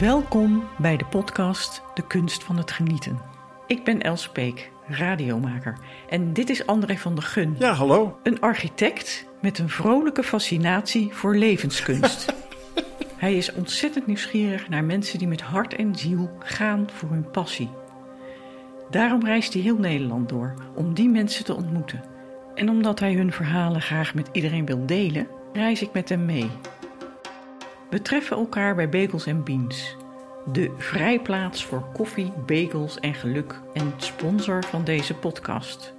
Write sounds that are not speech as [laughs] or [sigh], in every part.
Welkom bij de podcast De Kunst van het Genieten. Ik ben Els Peek, radiomaker. En dit is André van der Gun. Ja, hallo. Een architect met een vrolijke fascinatie voor levenskunst. [laughs] Hij is ontzettend nieuwsgierig naar mensen die met hart en ziel gaan voor hun passie. Daarom reist hij heel Nederland door om die mensen te ontmoeten. En omdat hij hun verhalen graag met iedereen wil delen, reis ik met hem mee. We treffen elkaar bij Bagels Beans, de vrijplaats voor koffie, bagels en geluk en sponsor van deze podcast.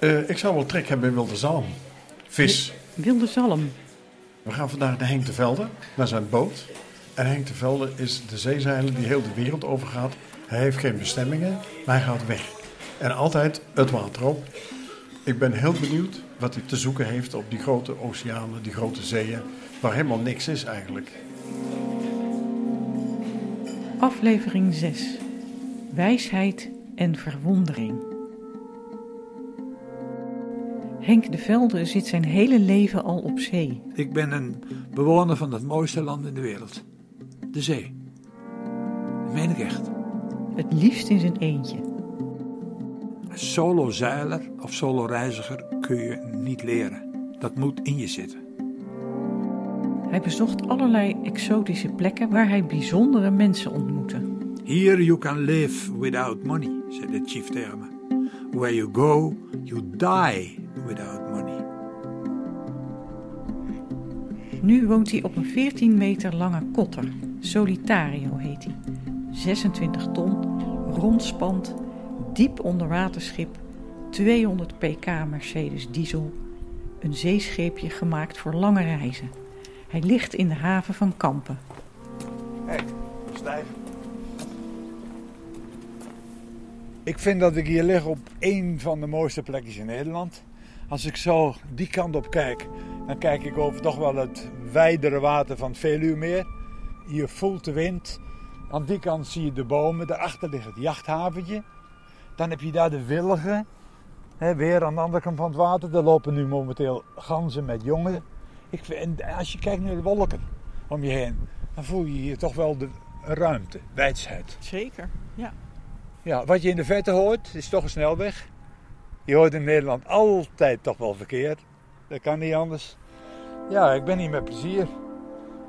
Uh, ik zou wel trek hebben in Wilde Zalm. Vis. Wilde Zalm. We gaan vandaag naar Henk de Velde, naar zijn boot. En Henk de Velde is de zeezeiler die heel de wereld overgaat. Hij heeft geen bestemmingen, maar hij gaat weg. En altijd het water op. Ik ben heel benieuwd wat hij te zoeken heeft op die grote oceanen, die grote zeeën, waar helemaal niks is eigenlijk. Aflevering 6. Wijsheid en verwondering. Henk de Velde zit zijn hele leven al op zee. Ik ben een bewoner van het mooiste land in de wereld. De zee. Dat meen ik echt. Het liefst in zijn eentje. Solo-zeiler of solo-reiziger kun je niet leren. Dat moet in je zitten. Hij bezocht allerlei exotische plekken waar hij bijzondere mensen ontmoette. Here you can live without money, zei de chief tegen me. Where you go, you die without money. Nu woont hij op een 14 meter lange kotter. Solitario heet hij. 26 ton, rondspand, diep onderwaterschip, 200 pk Mercedes diesel. Een zeescheepje gemaakt voor lange reizen. Hij ligt in de haven van Kampen. Kijk, stijf. Ik vind dat ik hier lig op één van de mooiste plekjes in Nederland. Als ik zo die kant op kijk, dan kijk ik over toch wel het wijdere water van het Veluwemeer. Je voelt de wind. Aan die kant zie je de bomen. Daarachter ligt het jachthaventje. Dan heb je daar de wilgen. weer aan de andere kant van het water. Daar lopen nu momenteel ganzen met jongen. Ik vind, als je kijkt naar de wolken om je heen, dan voel je hier toch wel de ruimte, wijsheid. Zeker, ja. Ja, wat je in de verte hoort, is toch een snelweg. Je hoort in Nederland altijd toch wel verkeer. Dat kan niet anders. Ja, ik ben hier met plezier.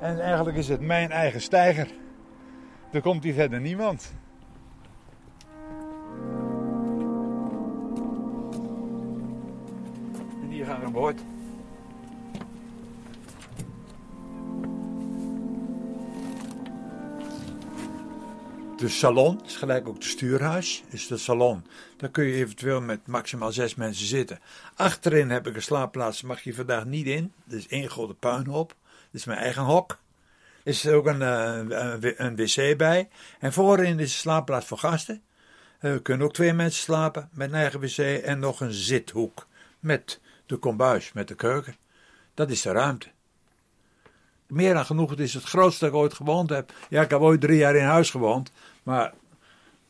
En eigenlijk is het mijn eigen steiger. Er komt hier verder niemand. En hier gaan we aan boord. De salon is gelijk ook het stuurhuis, is de salon. Daar kun je eventueel met maximaal zes mensen zitten. Achterin heb ik een slaapplaats, mag je vandaag niet in. Er is één grote puinhoop. Is mijn eigen hok. Er is ook een, uh, een wc bij. En voorin is een slaapplaats voor gasten. Er uh, kunnen ook twee mensen slapen met een eigen wc en nog een zithoek. Met de kombuis, met de keuken. Dat is de ruimte. Meer dan genoeg, het is het grootste dat ik ooit gewoond heb. Ja, ik heb ooit drie jaar in huis gewoond. Maar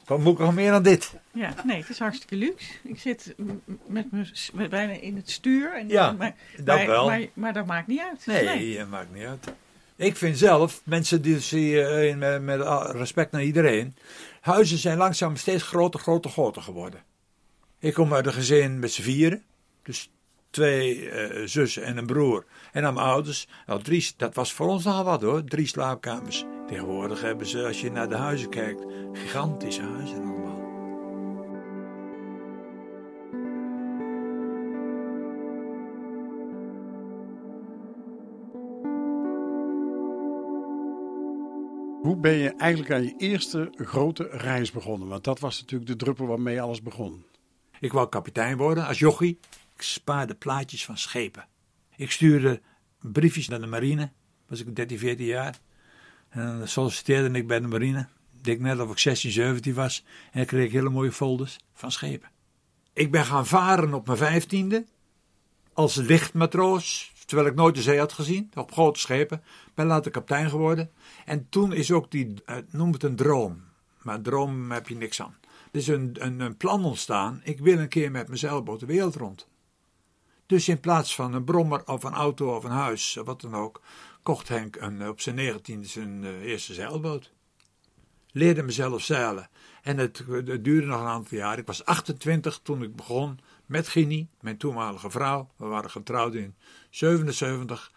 wat moet ik nog meer dan dit? Ja, nee, het is hartstikke luxe. Ik zit met me bijna in het stuur. En, ja, maar, dat maar, wel. Maar, maar, dat maakt niet uit. Nee, nee. dat maakt niet uit. Ik vind zelf, mensen die zie eh, met, met respect naar iedereen, huizen zijn langzaam steeds groter, groter, groter geworden. Ik kom uit een gezin met z'n vieren, dus twee uh, zussen en een broer en dan mijn ouders. Nou, drie, dat was voor ons al wat hoor, drie slaapkamers. Tegenwoordig hebben ze, als je naar de huizen kijkt, gigantische huizen allemaal. Hoe ben je eigenlijk aan je eerste grote reis begonnen? Want dat was natuurlijk de druppel waarmee alles begon. Ik wou kapitein worden als jochie. Ik spaarde plaatjes van schepen. Ik stuurde briefjes naar de marine. Was ik 13, 14 jaar. En dan solliciteerde ik bij de marine. Ik denk net of ik 16, 17 was. En dan kreeg ik hele mooie folders van schepen. Ik ben gaan varen op mijn vijftiende. Als lichtmatroos. Terwijl ik nooit de zee had gezien. Op grote schepen. Ben later kapitein geworden. En toen is ook die, noem het een droom. Maar een droom heb je niks aan. Er is een, een, een plan ontstaan. Ik wil een keer met mijn zeilboot de wereld rond. Dus in plaats van een brommer of een auto of een huis, of wat dan ook, kocht Henk een, op zijn negentiende zijn uh, eerste zeilboot. Leerde mezelf zeilen. En het, het, duurde nog een aantal jaar. Ik was 28 toen ik begon met Gini, mijn toenmalige vrouw. We waren getrouwd in 77.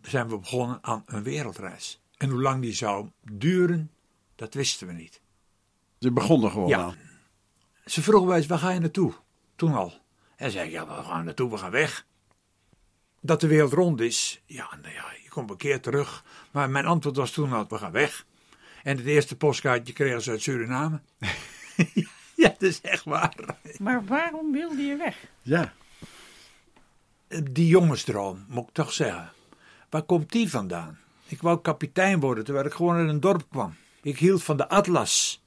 Zijn we begonnen aan een wereldreis. En hoe lang die zou duren, dat wisten we niet. Je begon er gewoon ja. aan. Ze vroegen wij eens, waar ga je naartoe? Toen al. En zei ik, ja, we gaan naartoe, we gaan weg. Dat de wereld rond is, ja, nou ja, je komt een keer terug. Maar mijn antwoord was toen al, we gaan weg. En het eerste postkaartje kregen ze uit Suriname. [laughs] ja, dat is echt waar. Maar waarom wilde je weg? Ja. Die jongensdroom, moet ik toch zeggen. Waar komt die vandaan? Ik wou kapitein worden terwijl ik gewoon in een dorp kwam. Ik hield van de atlas.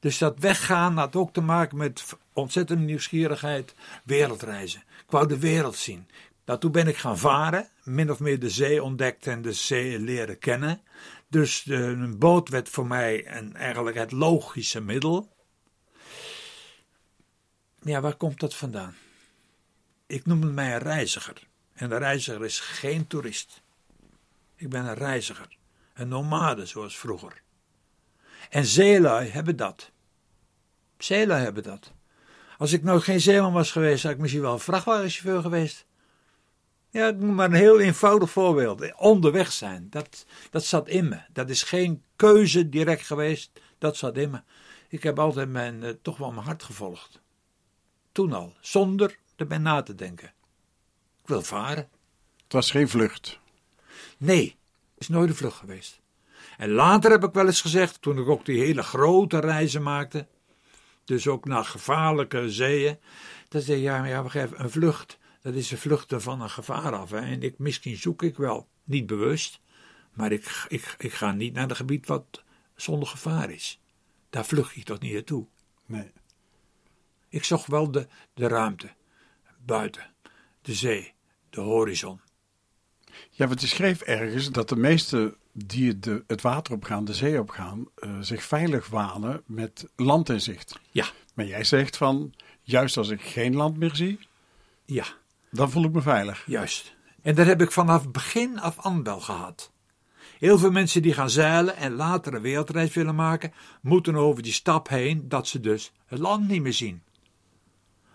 Dus dat weggaan had ook te maken met ontzettende nieuwsgierigheid, wereldreizen. Ik wou de wereld zien. Daartoe ben ik gaan varen, min of meer de zee ontdekt en de zee leren kennen. Dus de, een boot werd voor mij een, eigenlijk het logische middel. Ja, waar komt dat vandaan? Ik noemde mij een reiziger. En een reiziger is geen toerist. Ik ben een reiziger. Een nomade, zoals vroeger. En zeelui hebben dat. Zeelui hebben dat. Als ik nou geen zeeman was geweest, zou ik misschien wel een vrachtwagenchauffeur geweest. Ja, ik noem maar een heel eenvoudig voorbeeld. Onderweg zijn, dat, dat zat in me. Dat is geen keuze direct geweest, dat zat in me. Ik heb altijd mijn, uh, toch wel mijn hart gevolgd. Toen al, zonder erbij na te denken. Ik wil varen. Het was geen vlucht. Nee, het is nooit een vlucht geweest. En later heb ik wel eens gezegd, toen ik ook die hele grote reizen maakte, dus ook naar gevaarlijke zeeën, dan zei ja, maar ja, even, een vlucht, dat is een vluchten van een gevaar af. Hè? En ik, misschien zoek ik wel, niet bewust, maar ik, ik, ik ga niet naar een gebied wat zonder gevaar is. Daar vlucht ik toch niet naartoe. Nee. Ik zocht wel de, de ruimte, buiten, de zee, de horizon. Ja, want je schreef ergens dat de meesten die de, het water opgaan, de zee opgaan, uh, zich veilig wanen met land in zicht. Ja. Maar jij zegt van, juist als ik geen land meer zie, ja. dan voel ik me veilig. Juist. En dat heb ik vanaf begin af aan wel gehad. Heel veel mensen die gaan zeilen en later een wereldreis willen maken, moeten over die stap heen dat ze dus het land niet meer zien.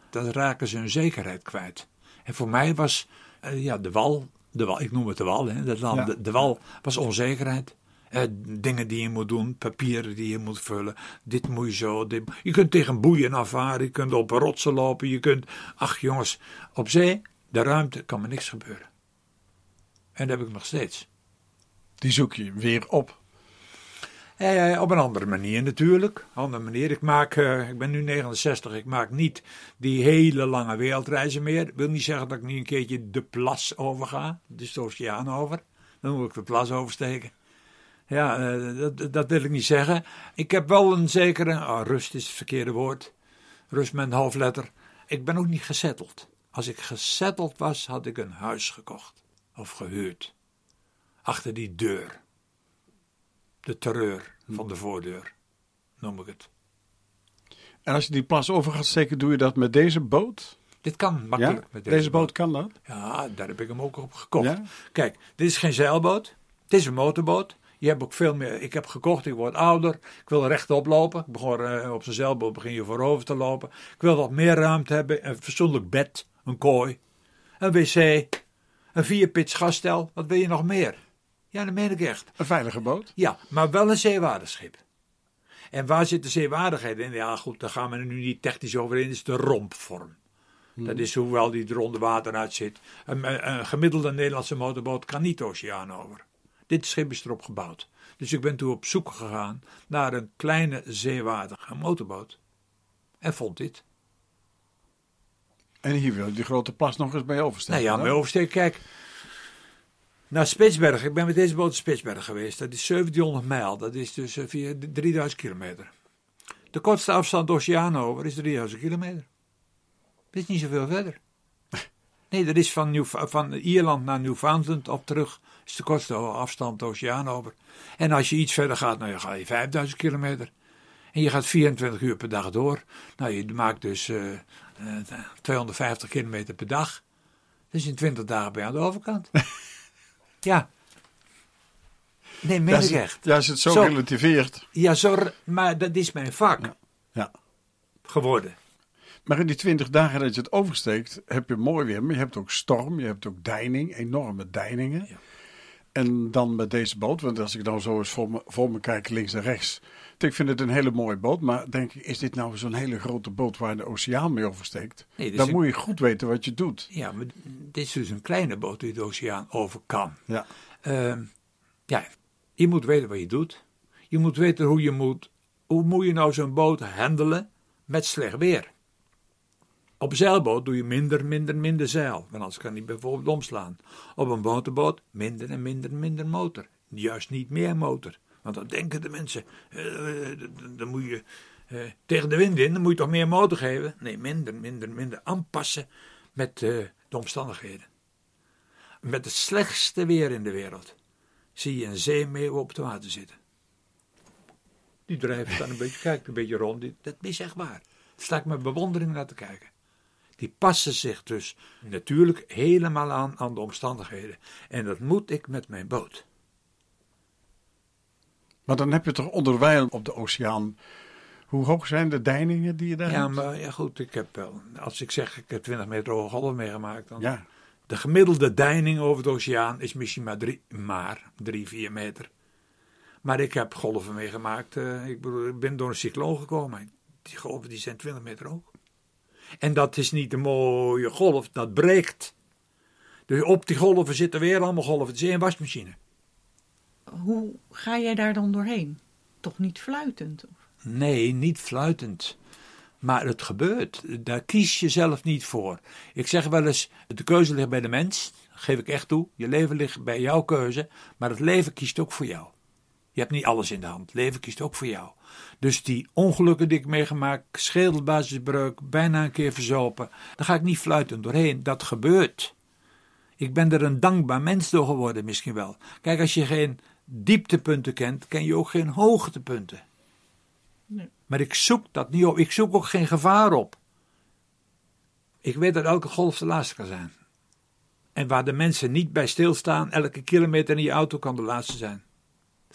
Dan raken ze hun zekerheid kwijt. En voor mij was uh, ja, de wal de wal, ik noem het de wal, hè, dat land, ja. de, de, wal was onzekerheid. Eh, dingen die je moet doen, papieren die je moet vullen, dit moet je zo. Dit, je kunt tegen boeien afvaren, je kunt op rotsen lopen, je kunt. Ach jongens, op zee, de ruimte, kan me niks gebeuren. En dat heb ik nog steeds. Die zoek je weer op. Eh, op een andere manier natuurlijk. Andere manier. Ik maak, uh, ik ben nu 69, ik maak niet die hele lange wereldreizen meer. Ik wil niet zeggen dat ik niet een keertje de plas overga, dus de oceaan over. Dan moet ik de plas oversteken. Ja, uh, dat, dat, wil ik niet zeggen. Ik heb wel een zekere, oh, rust is het verkeerde woord. Rust met een hoofdletter. Ik ben ook niet gezetteld. Als ik gezetteld was, had ik een huis gekocht. Of gehuurd. Achter die deur de terreur van de voordeur, noem ik het. En als je die plas over gaat steken, doe je dat met deze boot? Dit kan makkelijk ja? met deze, deze boot. boot. kan dat? Ja, daar heb ik hem ook op gekocht. Ja? Kijk, dit is geen zeilboot, het is een motorboot. Je hebt ook veel meer. Ik heb gekocht, ik word ouder. Ik wil rechtop lopen. Ik begon, uh, op zijn zeilboot begin je voorover te lopen. Ik wil wat meer ruimte hebben. Een fatsoenlijk bed, een kooi, een wc, een vierpits gasstel. Wat wil je nog meer? Ja, dat meen ik echt. Een veilige boot? Ja, maar wel een zeewaardigschip. En waar zit de zeewaardigheid in? Ja, goed, daar gaan we er nu niet technisch over in. Dat is de rompvorm. Hmm. Dat is hoewel die er onder water uitzit. Een, een, gemiddelde Nederlandse motorboot kan niet de oceaan over. Dit schip is erop gebouwd. Dus ik ben toen op zoek gegaan naar een kleine zeewaardige motorboot. En vond dit. En hier wil je die grote plas nog eens bij oversteken? Nou ja, bij oversteken. Kijk, naar Spitsberg. Ik ben met deze boot naar Spitsberg geweest. Dat is 1700 mijl. Dat is dus via 3000 kilometer. De kortste afstand oceaan over is 3000 kilometer. Dat is niet zoveel verder. [laughs] Nee, dat is van, Nieuw, van Ierland naar Newfoundland op terug. is de kortste afstand de oceaan over. En als je iets verder gaat, nou, dan ga je 5000 kilometer. En je gaat 24 uur per dag door. Nou, je maakt dus uh, uh, 250 kilometer per dag. Dus in 20 dagen ben je aan de overkant. [laughs] ja. Nee, meen ik echt. Ja, je het zo, relativeert. Ja, zo, maar dat is mijn vak Ja. ja. geworden. Maar in die 20 dagen dat je het oversteekt, heb je mooi weer. Maar je hebt ook storm, je hebt ook deining, enorme deiningen. Ja. En dan met deze boot, want als ik nou zo eens voor me, voor me kijk, links en rechts. Ik vind het een hele mooie boot, maar denk ik, is dit nou zo'n hele grote boot waar de oceaan mee oversteekt? Nee, dan moet je goed weten wat je doet. Ja, maar dit is dus een kleine boot die de oceaan over kan. Ja. Ehm, ja, je moet weten wat je doet. Je moet weten hoe je moet. Hoe moet je nou zo'n boot handelen met slecht weer? Op een zeilboot doe je minder, minder, minder zeil. Want anders kan die bijvoorbeeld omslaan. Op een motorboot minder en minder, minder motor. Juist niet meer motor. Want dan denken de mensen, eh, eh, dan- moet je eh, tegen de wind in, dan moet je toch meer motor geven? Nee, minder, minder, minder. Aanpassen met de omstandigheden. Met het slechtste weer in de wereld zie je een zeemeeuw op het water zitten. Die drijft dan een beetje, kijkt een beetje rond. Dat is echt waar. Daar sta ik met bewondering naar te kijken. Die passen zich dus natuurlijk helemaal aan aan de omstandigheden. En dat moet ik met mijn boot. Maar dan heb je toch onderwijl op de oceaan. Hoe hoog zijn de deiningen die je daar Ja, hebt? maar ja, goed, ik heb wel. Als ik zeg, ik heb 20 meter hoge golven meegemaakt. Dan Ja, De gemiddelde deining over de oceaan is misschien maar drie, maar drie, vier meter. Maar ik heb golven meegemaakt. eh, ik, bedoel, ik ben door een cycloon gekomen. Die golven die zijn 20 meter hoog. En dat is niet een mooie golf, dat breekt. Dus op die golven zitten weer allemaal golven. Het is één wasmachine. Hoe ga jij daar dan doorheen? Toch niet fluitend? Of? Nee, niet fluitend. Maar het gebeurt. Daar kies je zelf niet voor. Ik zeg wel eens: de keuze ligt bij de mens. Dat geef ik echt toe. Je leven ligt bij jouw keuze. Maar het leven kiest ook voor jou. Je hebt niet alles in de hand. Leven kiest ook voor jou. Dus die ongelukken die ik meegemaakt, schedelbasisbreuk, bijna een keer verzopen, daar ga ik niet fluitend doorheen. Dat gebeurt. Ik ben er een dankbaar mens door geworden, misschien wel. Kijk, als je geen dieptepunten kent, ken je ook geen hoogtepunten. Nee. Maar ik zoek dat niet op. Ik zoek ook geen gevaar op. Ik weet dat elke golf de laatste kan zijn. En waar de mensen niet bij stilstaan, elke kilometer in je auto kan de laatste zijn.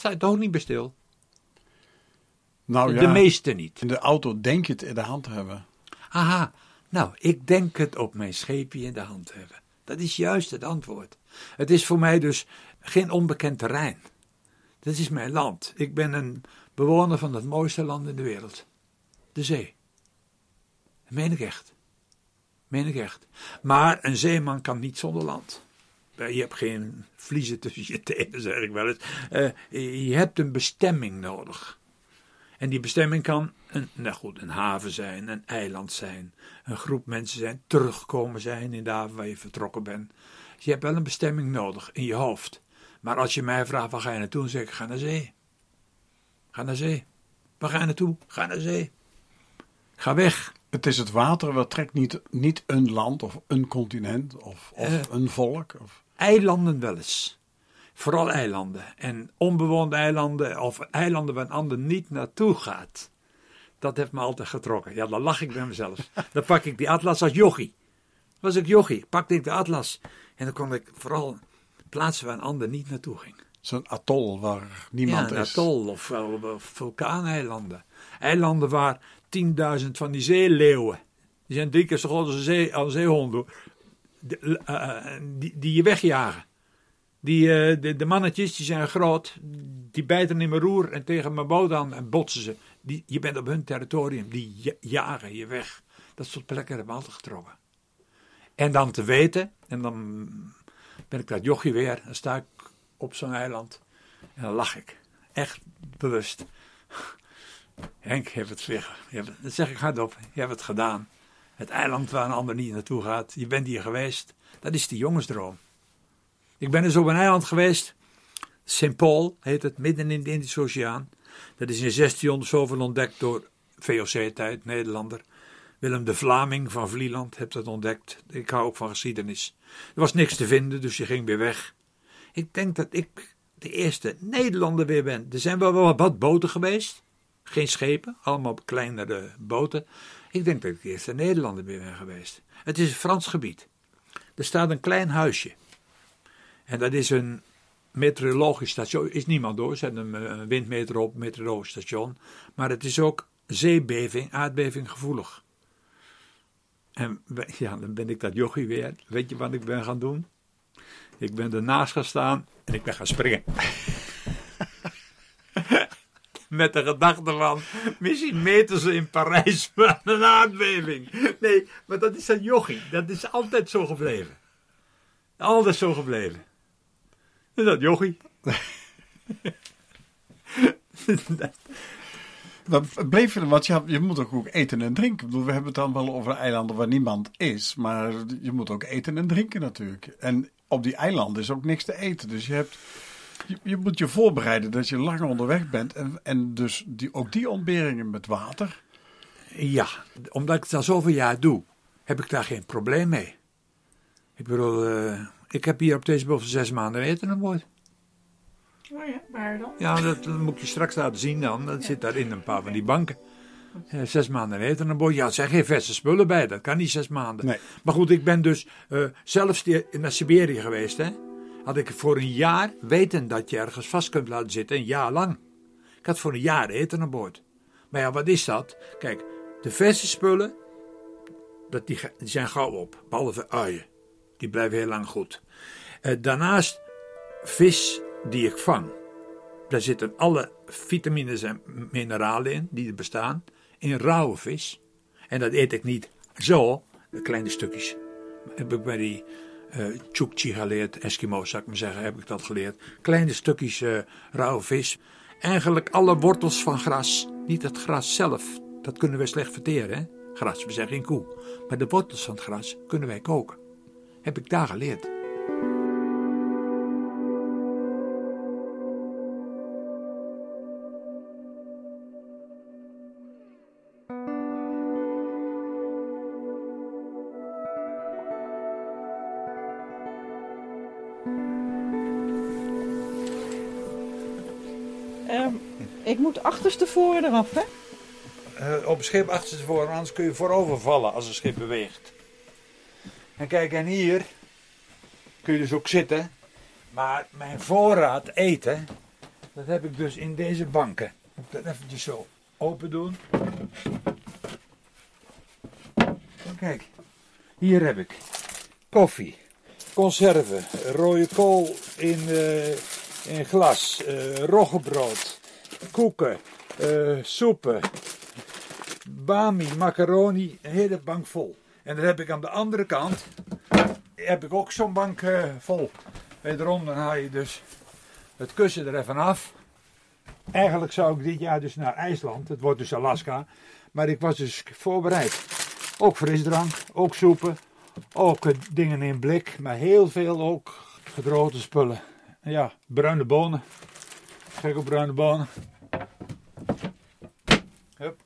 Je toch niet bij stil? nou ja. De meeste niet. In de auto denk je het in de hand te hebben. Aha, nou, ik denk het op mijn scheepje in de hand hebben. Dat is juist het antwoord. Het is voor mij dus geen onbekend terrein. Dit is mijn land. Ik ben een bewoner van het mooiste land in de wereld. De zee. Dat meen ik echt. Meen ik echt. Maar een zeeman kan niet zonder land. Eh, Je hebt geen vliezen tussen je tenen, zeg ik wel eens. Eh, je hebt een bestemming nodig. En die bestemming kan een, nou goed, een haven zijn, een eiland zijn, een groep mensen zijn, terugkomen zijn in de haven waar je vertrokken bent. Dus je hebt wel een bestemming nodig in je hoofd. Maar als je mij vraagt waar ga je naartoe, dan zeg ik ga naar zee. Ga naar zee. Waar ga je naartoe? Ga naar zee. Ga weg. Het is het water, wat trekt niet, niet een land of een continent of, of Eh. een volk. Of, Eilanden wel eens. Vooral eilanden. En onbewoonde eilanden of eilanden waar een ander niet naartoe gaat. Dat heeft me altijd getrokken. Ja, dan lach ik bij mezelf. [laughs] Dan pak ik die atlas als jochie. Was ik jochie, pakte ik de atlas. En dan kon ik vooral plaatsen waar een ander niet naartoe ging. zo'n atol waar niemand ja, een is. atol of, of, of vulkaaneilanden. Eilanden waar 10.000 van die zeeleeuwen. Die zijn drie keer zo groot als een, zee, als een zeehond. hoor. Eh, eh, die, die je wegjagen. Die, eh, de, mannetjes die zijn groot. Die bijten in mijn roer en tegen mijn boot aan en botsen ze. Die, je bent op hun territorium. Die ja- jagen je weg. Dat soort plekken hebben we altijd getrokken. En dan te weten. En dan ben ik dat jochie weer. Dan sta ik op zo'n eiland. En dan lach ik. Echt bewust. Henk, je hebt het weer. Dat zeg ik hardop. Je hebt het gedaan. Het eiland waar een ander niet naartoe gaat. Je bent hier geweest. Dat is die jongensdroom. Ik ben dus op een eiland geweest. St. Paul heet het, midden in de Indische Oceaan. Dat is in 1600 zoveel ontdekt door VOC-tijd, Nederlander. Willem de Vlaming van Vlieland heeft dat ontdekt. Ik hou ook van geschiedenis. Er was niks te vinden, dus je ging weer weg. Ik denk dat ik de eerste Nederlander weer ben. Er zijn wel wat boten geweest. Geen schepen, allemaal kleinere boten. Ik denk dat ik de eerste Nederlander ben geweest. Het is een Frans gebied. Er staat een klein huisje. En dat is een meteorologisch station. Is niemand door, zet een eh, windmeter op, meteorologisch station. Maar het is ook zeebeving, aardbeving gevoelig. En [laughs] ja, dan ben ik dat jochie weer. Weet je wat ik ben gaan doen? Ik ben ernaast gaan staan en ik ben gaan springen. [laughs] Met de gedachte van, misschien meten ze in Parijs [laughs] van een aardbeving. Nee, maar dat is een jochie. Dat is altijd zo gebleven. Altijd zo gebleven. En dat jochie. [laughs] Dat bleef er, want je, je moet ook, eten en drinken. We hebben het dan wel over eilanden waar niemand is, maar je moet ook eten en drinken natuurlijk. En op die eilanden is ook niks te eten. Dus je, hebt, je, je moet je voorbereiden dat je lang onderweg bent. En, en dus die, ook die ontberingen met water. Ja, omdat ik het al zoveel jaar doe, heb ik daar geen probleem mee. Ik bedoel, uh, ik heb hier op deze boven zes maanden eten aan boord. Oh ja, waar dan? Ja, dat moet je straks laten zien dan. Dat zit daar in een paar van die banken. Ja, zes maanden eten aan boord. Ja, er zijn geen verse spullen bij. Dat kan niet zes maanden. Nee. Maar goed, ik ben dus uh, zelfs naar Siberië geweest. Hè. Had ik voor een jaar weten dat je ergens vast kunt laten zitten. Een jaar lang. Ik had voor een jaar eten aan boord. Maar ja, wat is dat? Kijk, de verse spullen, dat die, zijn gauw op. Behalve uien. Die blijven heel lang goed. Uh, daarnaast vis die ik vang. Daar zitten alle vitamines en mineralen in die er bestaan. In rauwe vis. En dat eet ik niet zo, de kleine stukjes. Heb ik bij die uh, Chukchi geleerd, Eskimo's zou ik maar zeggen, heb ik dat geleerd. Kleine stukjes uh, rauwe vis. Eigenlijk alle wortels van gras. Niet het gras zelf, dat kunnen we slecht verteren. Gras, we zeggen geen koe. Maar de wortels van het gras kunnen wij koken. Heb ik daar geleerd. Moet achterstevoren eraf, hè? Uh, op een schip achterstevoren, anders kun je voorover vallen als een schip beweegt. En kijk, en hier kun je dus ook zitten. Maar mijn voorraad eten, dat heb ik dus in deze banken. Ik dat eventjes zo open doen. Kijk, hier heb ik koffie, conserven, rode kool in, uh, in glas, uh, roggebrood, koeken, uh, soepen, bami, macaroni, een hele bank vol. En dan heb ik aan de andere kant, heb ik ook zo'n bank uh, vol. Wederom, dan haal je dus het kussen er even af. Eigenlijk zou ik dit jaar dus naar IJsland, het wordt dus Alaska. Maar ik was dus voorbereid. Ook frisdrank, ook soepen, ook uh, dingen in blik, maar heel veel ook gedroogde spullen. Ja, bruine bonen. Kijk op bruine bonen. Hup.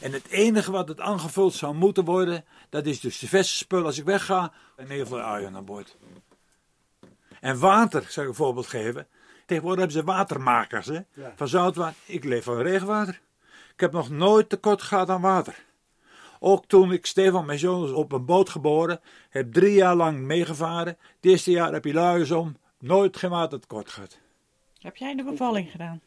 En het enige wat het aangevuld zou moeten worden, dat is dus de verse spul als ik wegga en heel veel uien aan boord. En water, zou ik een voorbeeld geven. Tegenwoordig hebben ze watermakers hè? Ja. van zoutwater. Ik leef van regenwater. Ik heb nog nooit tekort gehad aan water. Ook toen ik Stefan, mijn zoon, was op een boot geboren, heb drie jaar lang meegevaren. Het eerste jaar heb je luiers om, nooit geen watertekort gehad. Heb jij de bevalling gedaan?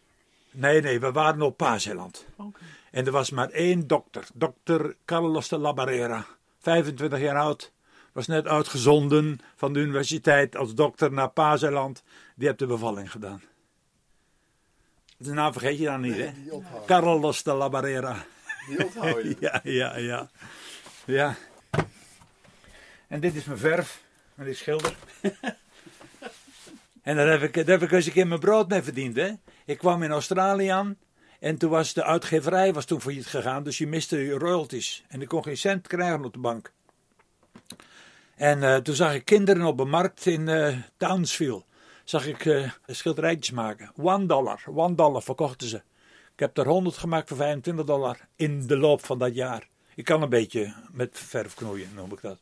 Nee, nee, we waren op Paaseiland. Okay. En er was maar één dokter, dokter Carlos de Labarera, 25 jaar oud. Was net uitgezonden van de universiteit als dokter naar Paaseiland. Die heeft de bevalling gedaan. De naam vergeet je dan niet, hè? Carlos de Labarera. Die onthoud je. [laughs] ja, ja, ja. Ja. En dit is mijn verf, die schilder. [laughs] en daar heb ik, daar heb ik eens een keer mijn brood mee verdiend, hè? Ik kwam in Australië aan en toen was de uitgeverij was toen failliet gegaan, dus je miste royalties. En ik kon geen cent krijgen op de bank. En uh, toen zag ik kinderen op een markt in uh, Townsville. Zag ik uh, schilderijtjes maken. One dollar, one dollar verkochten ze. Ik heb er 100 gemaakt voor 25 dollar in de loop van dat jaar. Ik kan een beetje met verf knoeien, noem ik dat.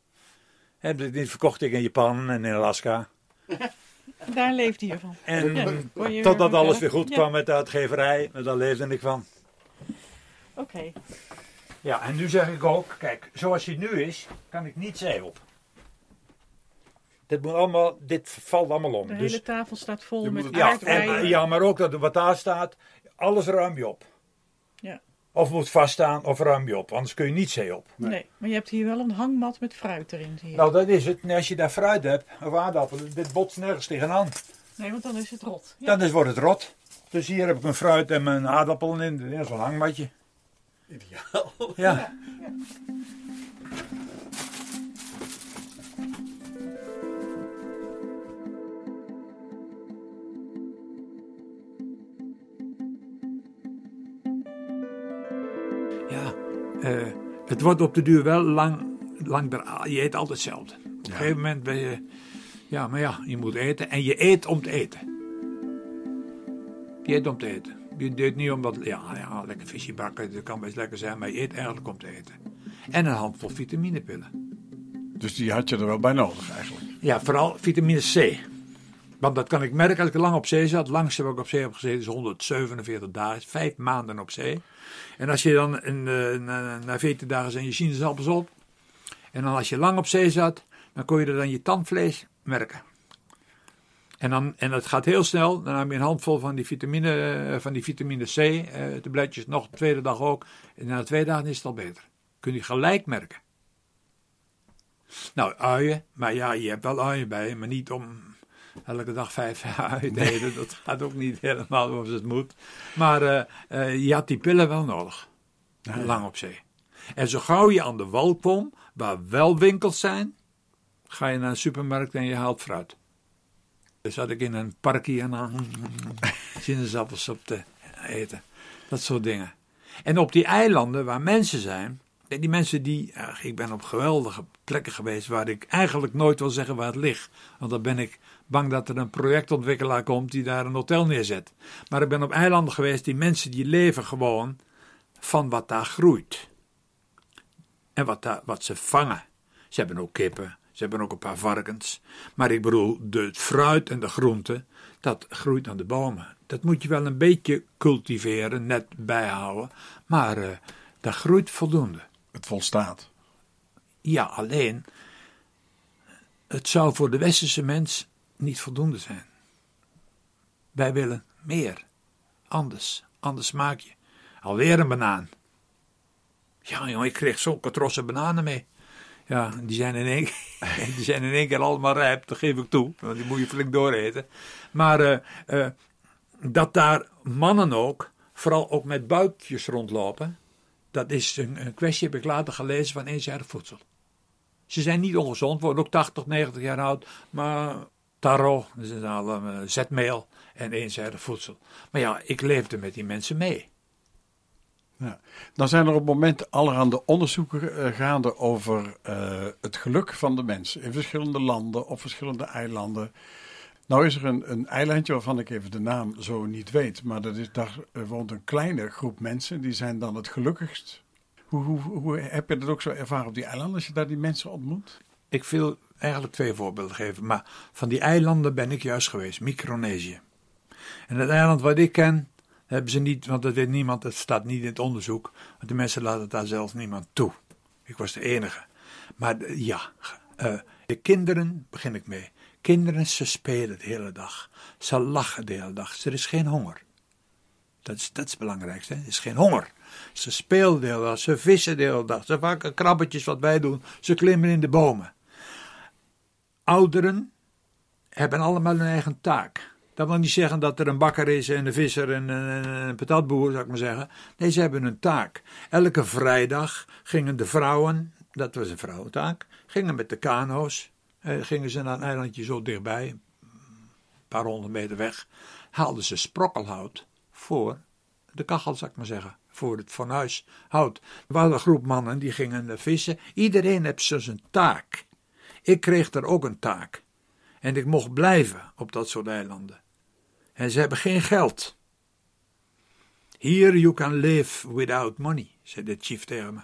En die verkocht ik in Japan en in Alaska. [laughs] Daar leefde je van. En Ja, totdat alles weer goed Ja. kwam met de uitgeverij, maar daar leefde ik van. Oké. Ja, en nu zeg ik ook, kijk, zoals hij nu is, kan ik niet zij op. Dit, moet allemaal, dit valt allemaal om. De Dus, hele tafel staat vol met ja, en, ja, maar ook dat er wat daar staat, alles ruim je op. Of moet vaststaan of ruim je op, anders kun je niet zij op. Nee, maar je hebt hier wel een hangmat met fruit erin. Zie je. Nou, dat is het. En als je daar fruit hebt, of aardappelen, dit botst nergens tegenaan. Nee, want dan is het rot. Ja. Dan is, wordt het rot. Dus hier heb ik mijn fruit en mijn aardappelen in. Dat is zo'n hangmatje. Ideaal. Ja. Ja, eh, het wordt op de duur wel lang, lang er- je eet altijd hetzelfde. Op een gegeven moment ben je, ja, maar ja, je moet eten en je eet om te eten. Je eet om te eten. Je eet niet omdat, ja, ja, lekker visje bakken, dat kan best lekker zijn, maar je eet eigenlijk om te eten. En een handvol vitaminepillen. Dus die had je er wel bij nodig eigenlijk. Ja, vooral vitamine C. Want dat kan ik merken als ik lang op zee zat. Langste wat ik op zee heb gezeten is 147 dagen. Vijf maanden op zee. En als je dan een, eh, na, na 14 dagen zijn je sinaasappels op. En dan als je lang op zee zat, dan kon je er dan je tandvlees merken. En, dan, en dat gaat heel snel. Dan heb je een handvol van die vitamine, eh, van die vitamine C, eh tabletjes, nog de tweede dag ook. En na twee dagen is het al beter. Kun je gelijk merken. Nou, uien. Maar ja, je hebt wel uien bij maar niet om elke dag vijf [laughs] te eten. Dat gaat ook niet helemaal zoals het moet. Maar eh, eh, je had die pillen wel nodig. Lang op zee. En zo gauw je aan de wal komt, waar wel winkels zijn, ga je naar een supermarkt en je haalt fruit. Dus zat ik in een parkje en [laughs] sinaasappels op te eten. Dat soort dingen. En op die eilanden waar mensen zijn, die mensen die, ach, ik ben op geweldige plekken geweest waar ik eigenlijk nooit wil zeggen waar het ligt. Want dan ben ik bang dat er een projectontwikkelaar komt die daar een hotel neerzet. Maar ik ben op eilanden geweest, die mensen die leven gewoon van wat daar groeit. En wat, daar, wat ze vangen. Ze hebben ook kippen, ze hebben ook een paar varkens. Maar ik bedoel, de fruit en de groenten, dat groeit aan de bomen. Dat moet je wel een beetje cultiveren, net bijhouden. Maar eh, dat groeit voldoende. Het volstaat. Ja, alleen, het zou voor de westerse mens niet voldoende zijn. Wij willen meer, anders, anders smaakje. Alweer een banaan. Ja, jongen, ik kreeg zulke trossen bananen mee. Ja, die zijn in één, [laughs] die zijn in één keer allemaal rijp, dat geef ik toe. Want die moet je flink dooreten. Maar eh, eh, dat daar mannen ook, vooral ook met buikjes rondlopen, dat is een, een kwestie, heb ik later gelezen, van eenzijdig voedsel. Ze zijn niet ongezond, worden ook 80, 90 jaar oud, maar taro, dat is al uh, zetmeel en eenzijdig voedsel. Maar ja, ik leefde met die mensen mee. Ja. Dan zijn er op het moment allerhande onderzoeken uh, gaande over uh, het geluk van de mens in verschillende landen of verschillende eilanden. Nou is er een, een eilandje waarvan ik even de naam zo niet weet, maar dat is, daar woont een kleine groep mensen die zijn dan het gelukkigst. Hoe, hoe, hoe heb je dat ook zo ervaren op die eilanden als je daar die mensen ontmoet? Ik wil eigenlijk twee voorbeelden geven, maar van die eilanden ben ik juist geweest, Micronesië. En het eiland wat ik ken, hebben ze niet, want dat weet niemand, dat staat niet in het onderzoek. Want de mensen laten daar zelf niemand toe. Ik was de enige. Maar ja, uh, de kinderen, begin ik mee. Kinderen, ze spelen de hele dag. Ze lachen de hele dag. Er is geen honger. Dat is, dat is het belangrijkste. Er is geen honger. Ze spelen de hele dag. Ze vissen de hele dag. Ze vakken krabbetjes wat wij doen. Ze klimmen in de bomen. Ouderen hebben allemaal hun eigen taak. Dat wil niet zeggen dat er een bakker is en een visser en een, een patatboer, zou ik maar zeggen. Nee, ze hebben een taak. Elke vrijdag gingen de vrouwen, dat was een vrouwentaak, gingen met de kano's, eh, gingen ze naar een eilandje zo dichtbij, een paar honderd meter weg, haalden ze sprokkelhout voor de kachel, zou ik maar zeggen, voor het fornuis hout. Er waren een groep mannen die gingen vissen. Iedereen heeft zijn taak. Ik kreeg er ook een taak. En ik mocht blijven op dat soort eilanden. En ze hebben geen geld. Here you can live without money, zei de chief tegen me.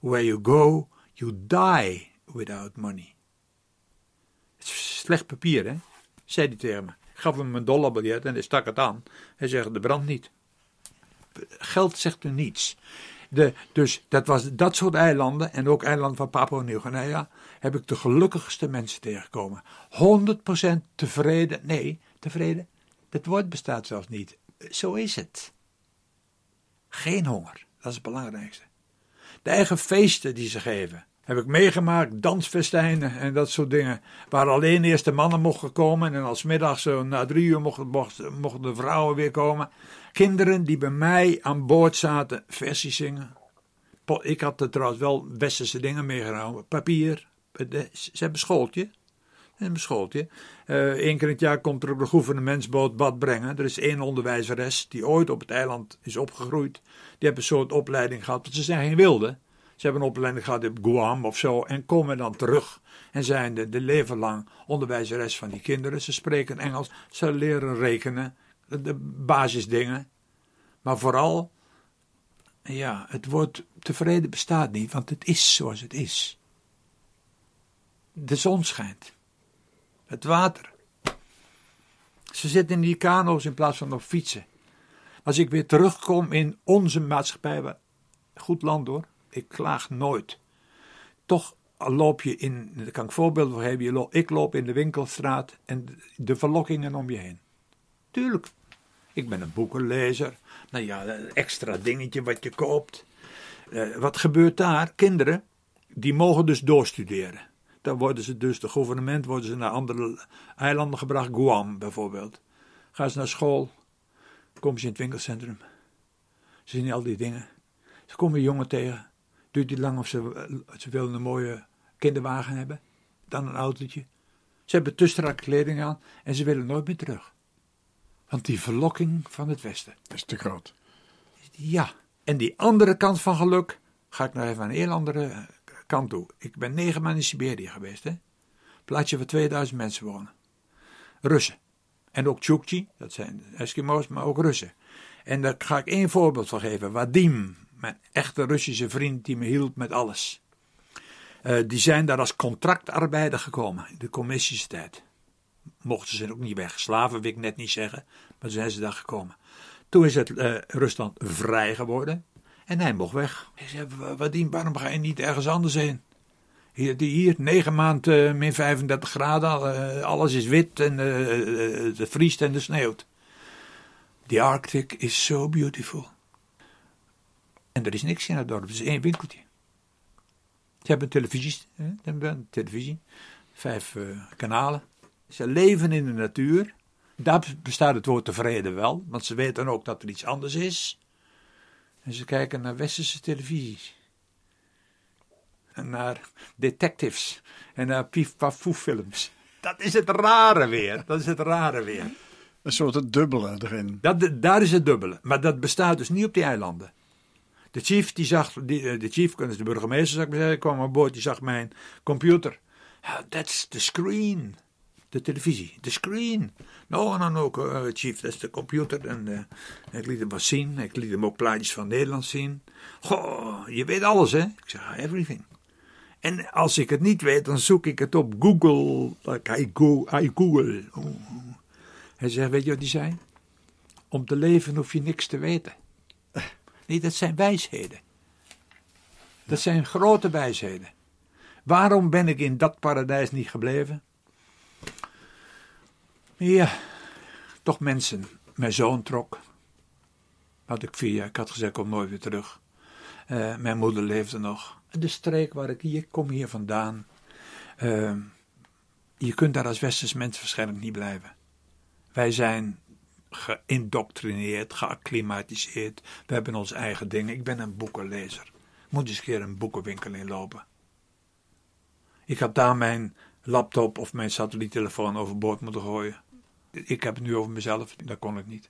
Where you go, you die without money. Het is slecht papier, hè? zei hij tegen me. Ik gaf hem een dollarbiljet en hij stak het aan. Hij zegt, de brand niet. Geld zegt u niets. De, dus dat was dat soort eilanden, en ook eilanden van Papua Nieuw-Guinea, heb ik de gelukkigste mensen tegengekomen. 100% tevreden. Nee, tevreden. Dat woord bestaat zelfs niet. Zo is het. Geen honger, dat is het belangrijkste. De eigen feesten die ze geven. Heb ik meegemaakt, dansfestijnen en dat soort dingen. Waar alleen eerst de mannen mochten komen en als middags na drie uur mochten, mochten de vrouwen weer komen. Kinderen die bij mij aan boord zaten, versies zingen. Ik had er trouwens wel westerse dingen meegenomen. Papier. Ze hebben schooltje. Een schooltje. Eén uh, keer in het jaar komt er ook de gouvernementsboot bad brengen. Er is één onderwijzeres die ooit op het eiland is opgegroeid. Die hebben een soort opleiding gehad. Want ze zijn geen wilde. Ze hebben een opleiding gehad op Guam of zo. En komen dan terug. En zijn de, de leven lang onderwijzeres van die kinderen. Ze spreken Engels. Ze leren rekenen. De basisdingen. Maar vooral. Ja, het woord tevreden bestaat niet. Want het is zoals het is. De zon schijnt. Het water. Ze zitten in die kano's in plaats van op fietsen. Als ik weer terugkom in onze maatschappij, goed land hoor, ik klaag nooit. Toch loop je in, daar kan ik voorbeelden voor hebben, ik loop in de winkelstraat en de verlokkingen om je heen. Tuurlijk, ik ben een boekenlezer. Nou ja, een extra dingetje wat je koopt. Uh, wat gebeurt daar? Kinderen, die mogen dus doorstuderen. Dan worden ze dus, de gouvernement worden ze naar andere eilanden gebracht, Guam bijvoorbeeld. Gaan ze naar school, komen ze in het winkelcentrum. Ze zien al die dingen. Ze komen jongen tegen. Duurt niet lang of ze, ze willen een mooie kinderwagen hebben. Dan een autootje. Ze hebben te kleding aan en ze willen nooit meer terug. Want die verlokking van het Westen. is te groot. Ja, en die andere kant van geluk ga ik nou even aan een heel andere kant toe. Ik ben negen maanden in Siberië geweest. Hè? Plaatsje waar 2000 mensen wonen. Russen. En ook Chukchi, dat zijn Eskimo's, maar ook Russen. En daar ga ik één voorbeeld van geven. Wadim, mijn echte Russische vriend die me hielp met alles. Uh, die zijn daar als contractarbeider gekomen in de communistische tijd. Mochten ze ook niet weg. Slaven wil ik net niet zeggen, maar zijn ze daar gekomen. Toen is het uh, Rusland vrij geworden. En hij mocht weg. Ik zei, Wadien, waarom ga je niet ergens anders heen? Hier, hier negen maanden uh, min 35 graden, uh, alles is wit en het vriest en de sneeuwt. The Arctic is so beautiful. En er is niks in het dorp, het is één winkeltje. Ze hebben televisie, hè? Ze hebben televisie, vijf kanalen. Ze leven in de natuur. Daar bestaat het woord tevreden wel, want ze weten ook dat er iets anders is. En ze kijken naar westerse televisie. En naar detectives. En naar pief paf films. Dat is het rare weer. Dat is het rare weer. Een soort dubbele erin. Dat, daar is het dubbele. Maar dat bestaat dus niet op die eilanden. De chief, die zag, die, eh, de chief, de burgemeester, zou ik maar zeggen, kwam aan boord, die zag mijn computer. That's the screen de televisie, de screen. Nou, dan ook, uh, chief, dat is de computer. En uh, ik liet hem wat zien. Ik liet hem ook plaatjes van Nederland zien. Goh, je weet alles, hè? Ik zeg, everything. En als ik het niet weet, dan zoek ik het op Google. Like I, go, I Google. Oh. Hij zegt, weet je wat hij zei? Om te leven hoef je niks te weten. Nee, dat zijn wijsheden. Dat zijn grote wijsheden. Waarom ben ik in dat paradijs niet gebleven? Ja, toch mensen. Mijn zoon trok. Had ik vier jaar. Ik had gezegd, kom nooit weer terug. Uh, mijn moeder leefde nog. De streek waar ik hier kom, hier vandaan. Uh, je kunt daar als westers mens waarschijnlijk niet blijven. Wij zijn geïndoctrineerd, geacclimatiseerd. We hebben onze eigen dingen. Ik ben een boekenlezer. Moet eens een keer een boekenwinkel inlopen. Ik had daar mijn laptop of mijn satelliettelefoon overboord moeten gooien ik heb het nu over mezelf, dat kon ik niet.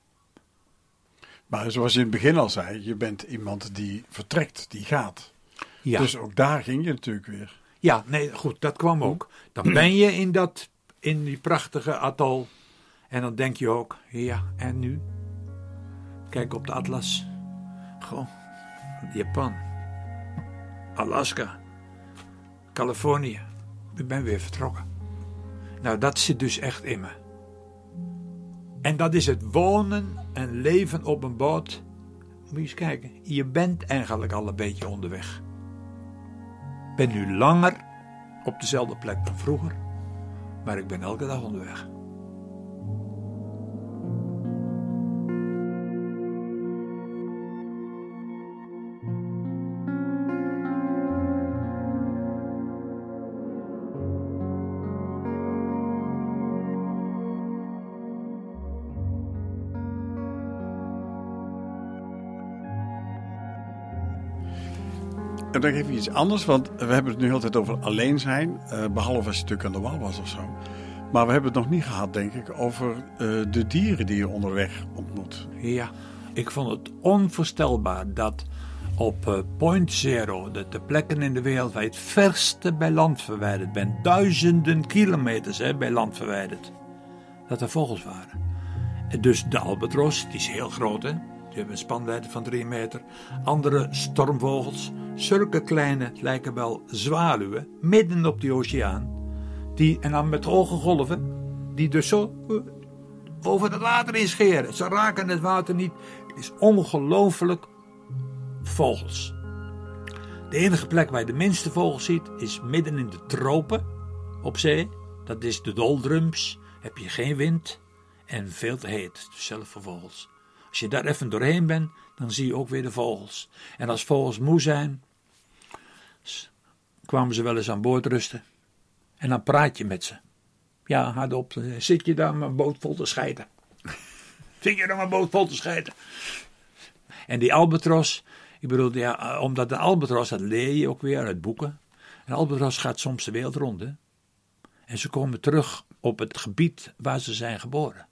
Maar zoals je in het begin al zei, je bent iemand die vertrekt, die gaat. Ja. Dus ook daar ging je natuurlijk weer. Ja, nee, goed, dat kwam ook. Dan ben je in, dat, in die prachtige atol. En dan denk je ook, ja, en nu? Kijk op de atlas. Goh, Japan. Alaska. Californië. Ik ben weer vertrokken. Nou, dat zit dus echt in me. En dat is het wonen en leven op een boot. Moet je eens kijken, je bent eigenlijk al een beetje onderweg. Ben nu langer op dezelfde plek dan vroeger, maar ik ben elke dag onderweg. En dan even iets anders, want we hebben het nu altijd over alleen zijn. eh, behalve als je natuurlijk aan de wal was of zo. Maar we hebben het nog niet gehad, denk ik, over eh, de dieren die je onderweg ontmoet. Ja, ik vond het onvoorstelbaar dat op eh, Point Zero, de, de plekken in de wereld waar je het verste bij land verwijderd bent, duizenden kilometers hè, bij land verwijderd, dat er vogels waren. En dus de albatros, die is heel groot hè, die hebben een spanwijdte van drie meter. Andere stormvogels, zulke kleine, lijken wel zwaluwen, midden op die oceaan. Die, en dan met hoge golven, die dus zo eh, over het water inscheren. Ze raken het water niet. Het is ongelooflijk vogels. De enige plek waar je de minste vogels ziet is midden in de tropen op zee. Dat is de doldrums. Heb je geen wind en veel te heet. Dus zelf voor vogels. Als je daar even doorheen bent, dan zie je ook weer de vogels. En als vogels moe zijn, kwamen ze wel eens aan boord rusten. En dan praat je met ze. Ja, hardop. eh, Zit je daar een boot vol te schijten? [laughs] Zit je daar een boot vol te schijten? En die albatros, ik bedoel, ja, eh, omdat de albatros, dat leer je ook weer uit boeken. Een albatros gaat soms de wereld rond, hè. En ze komen terug op het gebied waar ze zijn geboren.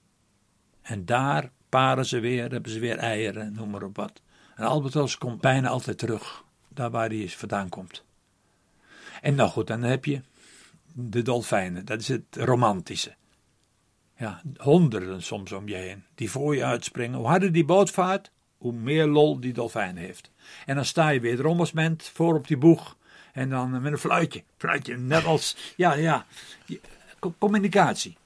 En daar paren ze weer, hebben ze weer eieren, noem maar op wat. Een albatros komt bijna altijd terug, daar waar hij vandaan komt. En nou goed, dan heb je de dolfijnen, dat is het romantische. Ja, honderden soms om je heen, die voor je uitspringen. Hoe harder die boot vaart, hoe meer lol die dolfijn heeft. En dan sta je weer rommersment voor op die boeg. En dan met een fluitje. Fluitje, net als, ja, ja, communicatie.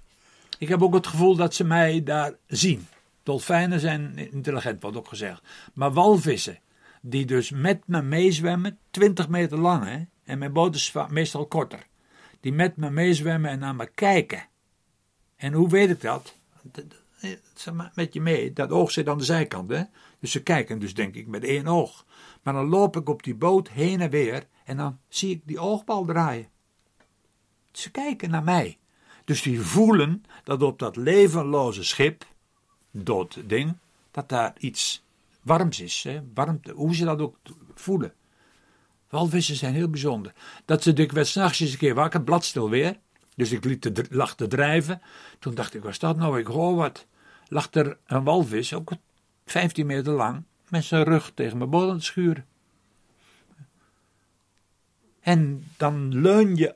Ik heb ook het gevoel dat ze mij daar zien. Dolfijnen zijn intelligent, wordt ook gezegd. Maar walvissen, die dus met me meezwemmen, 20 meter lang, hè, en mijn boot is meestal korter. Die met me meezwemmen en naar me kijken. En hoe weet ik dat? Ma- met je mee. Dat oog zit aan de zijkant, hè? Dus ze kijken dus, denk ik, met één oog. Maar dan loop ik op die boot heen en weer en dan zie ik die oogbal draaien. Ze kijken naar mij. Dus die voelen dat op dat levenloze schip, dood ding, dat daar iets warms is. Hè? Warmte, hoe ze dat ook voelen. Walvissen zijn heel bijzonder. Dat ze dikwijls s'nachts eens een keer wakker, bladstil weer. Dus ik liet de, lag te drijven. Toen dacht ik, wat is dat nou? Ik hoor wat. Lag er een walvis, ook 15 meter lang, met zijn rug tegen mijn bodem te schuren. En dan leun je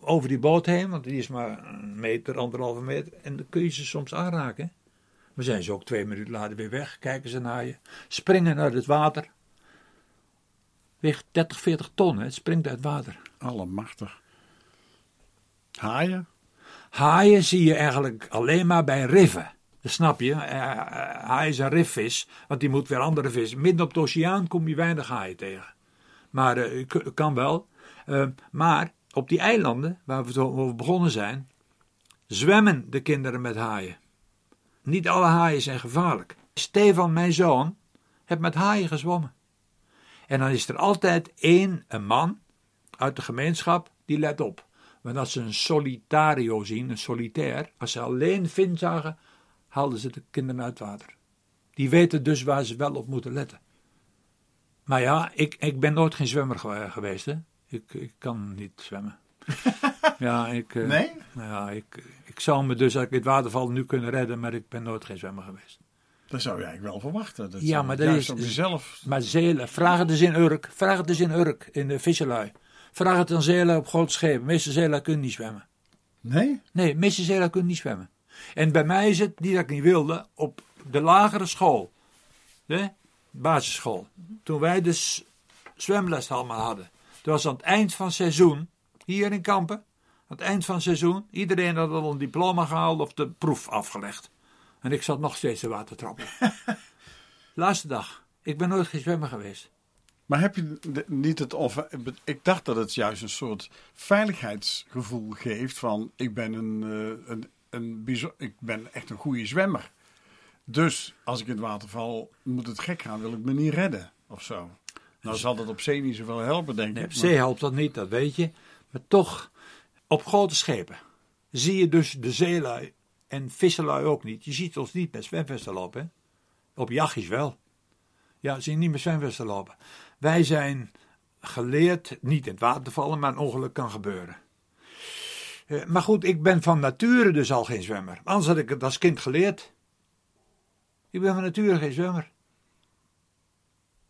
over die boot heen, want die is maar een meter, anderhalve meter. En dan kun je ze soms aanraken. Maar zijn ze ook twee minuten later weer weg, kijken ze naar je. Springen uit het water. Weegt 30, 40 ton, hè? het springt uit water. Allemachtig. Haaien? Haaien zie je eigenlijk alleen maar bij riffen. Dat snap je. Eh, eh, Haai is een rifvis, want die moet weer andere vissen. Midden op de oceaan kom je weinig haaien tegen. Maar k- kan wel. Maar op die eilanden, waar we zo over begonnen zijn, zwemmen de kinderen met haaien. Niet alle haaien zijn gevaarlijk. Stefan, mijn zoon, heeft met haaien gezwommen. En dan is er altijd één, een man uit de gemeenschap, die let op. Want als ze een solitario zien, een solitair, als ze alleen Vin zagen, haalden ze de kinderen uit het water. Die weten dus waar ze wel op moeten letten. Maar ja, ik, ik ben nooit geen zwemmer gewe- geweest. Hè. Ik, ik kan niet zwemmen. [laughs] ja, ik, eh, Nee? Ja, ik, ik zou me dus als ik in het waterval nu kunnen redden, maar ik ben nooit geen zwemmer geweest. Dat zou je eigenlijk wel verwachten. Dat Ja, maar dat is- jezelf. Maar zelen, vraag het eens in Urk. Vraag het eens in Urk, in de visserlui. Vraag het aan zelen op grote schepen. Meeste zelen kunnen niet zwemmen. Nee? Nee, meeste zelen kunnen niet zwemmen. En bij mij is het, niet dat ik niet wilde, op de lagere school. De basisschool. Toen wij dus zwemles allemaal hadden. Het was aan het eind van het seizoen, hier in Kampen. Aan het eind van het seizoen, iedereen had al een diploma gehaald of de proef afgelegd. En ik zat nog steeds te watertrappen. [laughs] Laatste dag. Ik ben nooit geen zwemmer geweest. Maar heb je niet het of ik dacht dat het juist een soort veiligheidsgevoel geeft van ik ben een, eh, een, een ik ben echt een goede zwemmer. Dus als ik in het water val, moet het gek gaan, wil ik me niet redden of zo. Nou zal dat op zee niet zoveel helpen, denk Nee, ik. op zee helpt dat niet, dat weet je. Maar toch, op grote schepen zie je dus de zeelui en visserlui ook niet. Je ziet ons niet met zwemvesten lopen. Hè? Op jachtjes wel. Ja, zie je niet met zwemvesten lopen. Wij zijn geleerd niet in het water te vallen, maar een ongeluk kan gebeuren. Eh, maar goed, ik ben van nature dus al geen zwemmer. Anders had ik het als kind geleerd. Ik ben van nature geen zwemmer.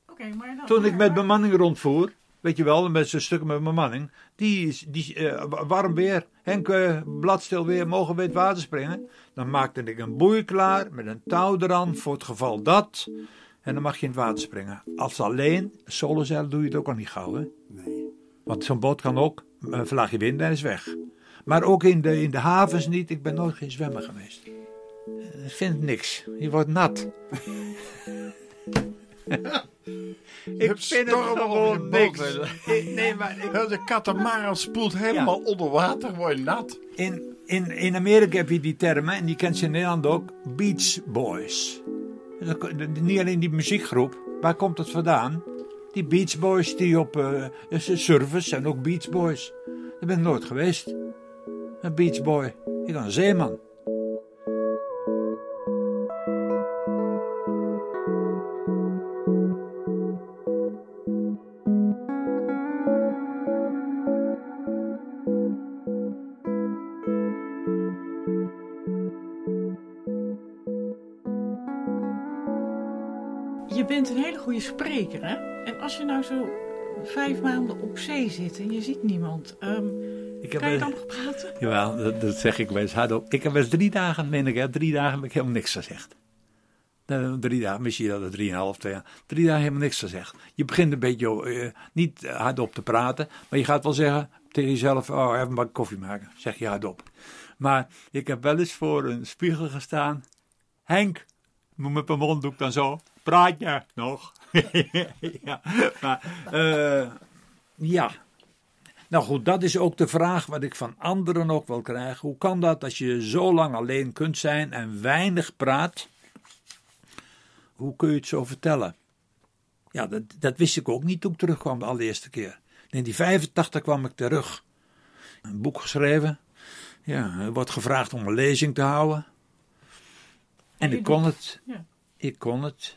Oké, maar dan, Toen ik met bemanning rondvoer, weet je wel, met zo'n stukken met bemanning, die, is- die eh, wa- warm weer, Henk, eh, bladstil weer, mogen we in het water springen? Dan maakte ik een boei klaar met een touw eraan voor het geval dat. En dan mag je in het water springen. Als alleen, solozeil doe je het ook al niet gauw, hè? Nee. Want zo'n boot kan ook een vlaagje wind en is weg. Maar ook in de, in de havens niet. Ik ben nooit geen zwemmer geweest. Eh, Ik vind niks. Je wordt nat. [laughs] ik vind het je gewoon niks. nee, maar ik- De katamaran spoelt helemaal onder water, word je nat. in, in, in Amerika heb je die termen, en die kent ze in Nederland ook, Beach Boys. Niet alleen die muziekgroep, waar komt het vandaan? Die Beach Boys die op eh service zijn ook Beach Boys. Daar ben ik nooit geweest. Een Beach Boy. Ik ben een zeeman. Je bent een hele goede spreker, hè? En als je nou zo vijf maanden op zee zit en je ziet niemand, ehm, Ik heb kan je wel- dan nog praten? [laughs] Jawel, dat, dat zeg ik wel eens hardop. Ik heb wel eens drie dagen, meen ik, hè, drie dagen heb ik helemaal niks gezegd. Eh, drie dagen, misschien dat het drieënhalf, twee jaar. Drie dagen helemaal niks gezegd. Je begint een beetje eh, niet hardop te praten, maar je gaat wel zeggen tegen jezelf: Oh, even een koffie maken. Zeg je hardop. Maar ik heb wel eens voor een spiegel gestaan. Henk, moet met mijn monddoek dan zo. Praat je nog? [laughs] ja, maar eh, ja, nou goed, dat is ook de vraag wat ik van anderen ook wil krijgen. Hoe kan dat als je zo lang alleen kunt zijn en weinig praat? Hoe kun je het zo vertellen? Ja, dat, dat wist ik ook niet toen ik terugkwam de allereerste keer. In 1985 kwam ik terug. Een boek geschreven. Ja, er wordt gevraagd om een lezing te houden. En ik kon het. Ja. Ik kon het.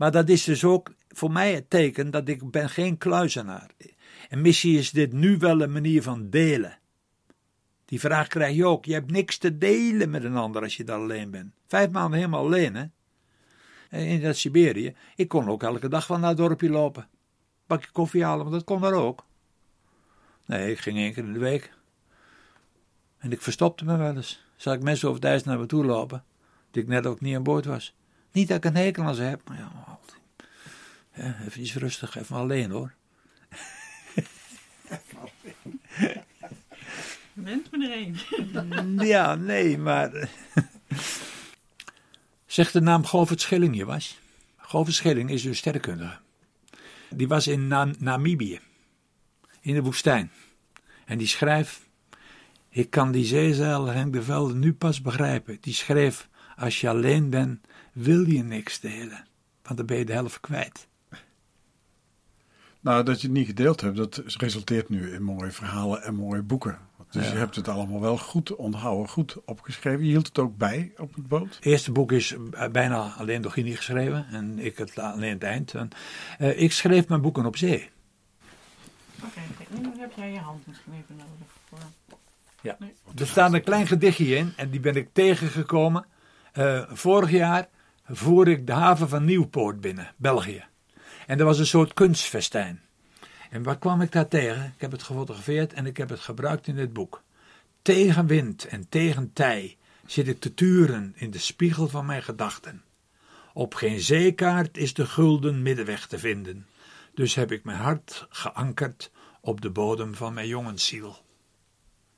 Maar dat is dus ook voor mij het teken dat ik ben geen kluizenaar. En missie is dit nu wel een manier van delen. Die vraag krijg je ook. Je hebt niks te delen met een ander als je daar alleen bent. Vijf maanden helemaal alleen, hè? In dat Siberië. Ik kon ook elke dag wel naar het dorpje lopen. Bakje koffie halen, want dat kon daar ook. Nee, ik ging één keer in de week. En ik verstopte me wel eens. Zag ik mensen over het ijs naar me toe lopen. Die ik net ook niet aan boord was. Niet dat ik een hekel aan ze heb, maar ja, altijd. Ja, even iets rustig, even alleen hoor. Bent me er één. Ja, nee, maar. Zeg de naam Govert Schilling je was. Govert Schilling is een sterrenkundige. Die was in Na- Namibië, in de woestijn. En die schrijft. Ik kan die zeezeiler Henk de Velde nu pas begrijpen. Die schreef: Als je alleen bent, wil je niks delen. Want dan ben je de helft kwijt. Nou, dat je het niet gedeeld hebt, dat resulteert nu in mooie verhalen en mooie boeken. Dus Ja. je hebt het allemaal wel goed onthouden, goed opgeschreven. Je hield het ook bij op het boot. Het eerste boek is eh, bijna alleen door Gini geschreven en ik het alleen het eind. En, eh, ik schreef mijn boeken op zee. Oké, nu heb jij je hand misschien even nodig. Voor... Ja. Nee. Er staat een klein gedichtje in en die ben ik tegengekomen. Eh, vorig jaar voer ik de haven van Nieuwpoort binnen, België. En er was een soort kunstfestijn. En waar kwam ik daar tegen? Ik heb het gefotografeerd en ik heb het gebruikt in dit boek. Tegen wind en tegen tij zit ik te turen in de spiegel van mijn gedachten. Op geen zeekaart is de gulden middenweg te vinden. Dus heb ik mijn hart geankerd op de bodem van mijn jongensziel.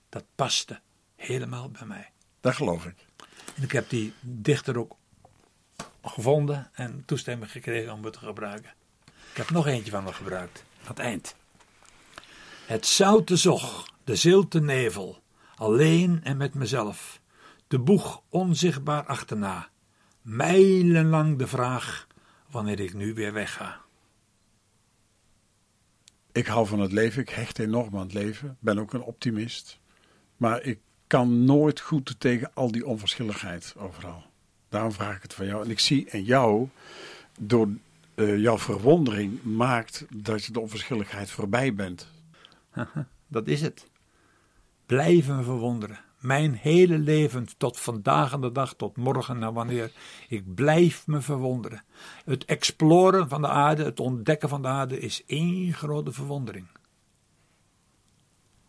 Dat paste helemaal bij mij. Dat geloof ik. En ik heb die dichter ook gevonden en toestemming gekregen om het te gebruiken. Ik heb nog eentje van hem gebruikt, aan het eind. Het zoute zog, de zilte nevel, alleen en met mezelf, de boeg onzichtbaar achterna, mijlenlang de vraag wanneer ik nu weer wegga. Ik hou van het leven, ik hecht enorm aan het leven, ben ook een optimist. Maar ik kan nooit goed tegen al die onverschilligheid overal. Daarom vraag ik het van jou. En ik zie in jou, door uh, jouw verwondering, maakt dat je de onverschilligheid voorbij bent. [laughs] Dat is het. Blijven verwonderen. Mijn hele leven tot vandaag aan de dag, tot morgen naar wanneer. Ik blijf me verwonderen. Het exploren van de aarde, het ontdekken van de aarde is één grote verwondering.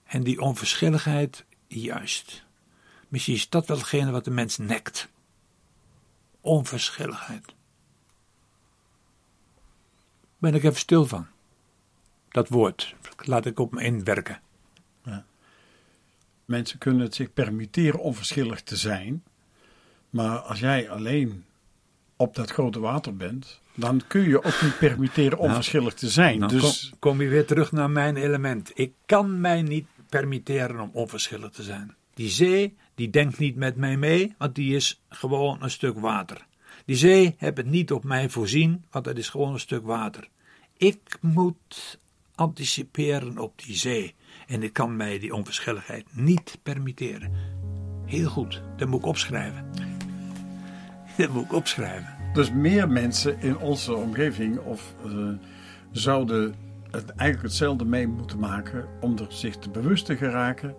En die onverschilligheid, juist. Misschien is dat wel hetgene wat de mens nekt. Onverschilligheid. Ben ik even stil van. Dat woord, laat ik op me inwerken. Ja. Mensen kunnen het zich permitteren onverschillig te zijn. Maar als jij alleen op dat grote water bent, dan kun je ook niet permitteren nou, onverschillig te zijn. Nou, dus... Kom, kom je weer terug naar mijn element. Ik kan mij niet permitteren om onverschillig te zijn. Die zee, die denkt niet met mij mee, want die is gewoon een stuk water. Die zee heeft het niet op mij voorzien, want het is gewoon een stuk water. Ik moet anticiperen op die zee. En ik kan mij die onverschilligheid niet permitteren. Heel goed, dat moet ik opschrijven. [laughs] Dat moet ik opschrijven. Dus meer mensen in onze omgeving of, uh, zouden het eigenlijk hetzelfde mee moeten maken om er zich te bewust te geraken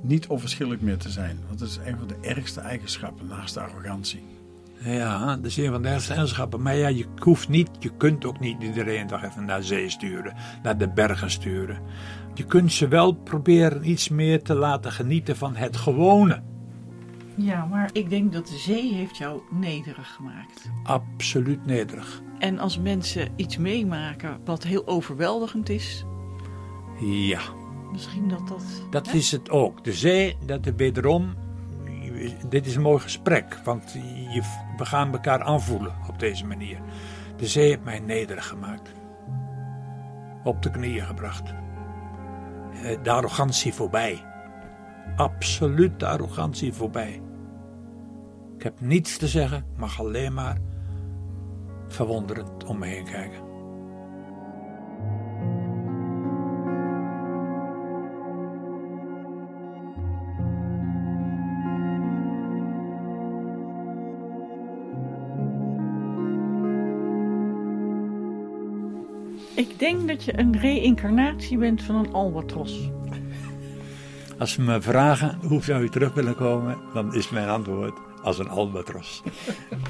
niet onverschillig meer te zijn. Want dat is een van de ergste eigenschappen naast de arrogantie. Ja, dat is een van de ergste eigenschappen. Maar ja, je hoeft niet, je kunt ook niet iedereen toch even naar zee sturen, naar de bergen sturen. Je kunt ze wel proberen iets meer te laten genieten van het gewone. Ja, maar ik denk dat de zee heeft jou nederig gemaakt. Absoluut nederig. En als mensen iets meemaken wat heel overweldigend is. Ja. Misschien dat dat. Dat is het ook. De zee, dat is wederom. Dit is een mooi gesprek, want je, we gaan elkaar aanvoelen op deze manier. De zee heeft mij nederig gemaakt. Op de knieën gebracht. Eh, de arrogantie voorbij. Absoluut de arrogantie voorbij. Ik heb niets te zeggen, mag alleen maar verwonderend om me heen kijken. Denk dat je een reïncarnatie bent van een albatros. Als ze me vragen [laughs] hoe zou je terug willen komen, dan is mijn antwoord als een albatros.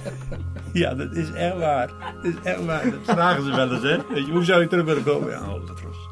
[laughs] ja, dat is echt waar. Dat is echt waar. Dat vragen ze wel eens, hè? Weet je, hoe zou je terug willen komen? Ja, een albatros.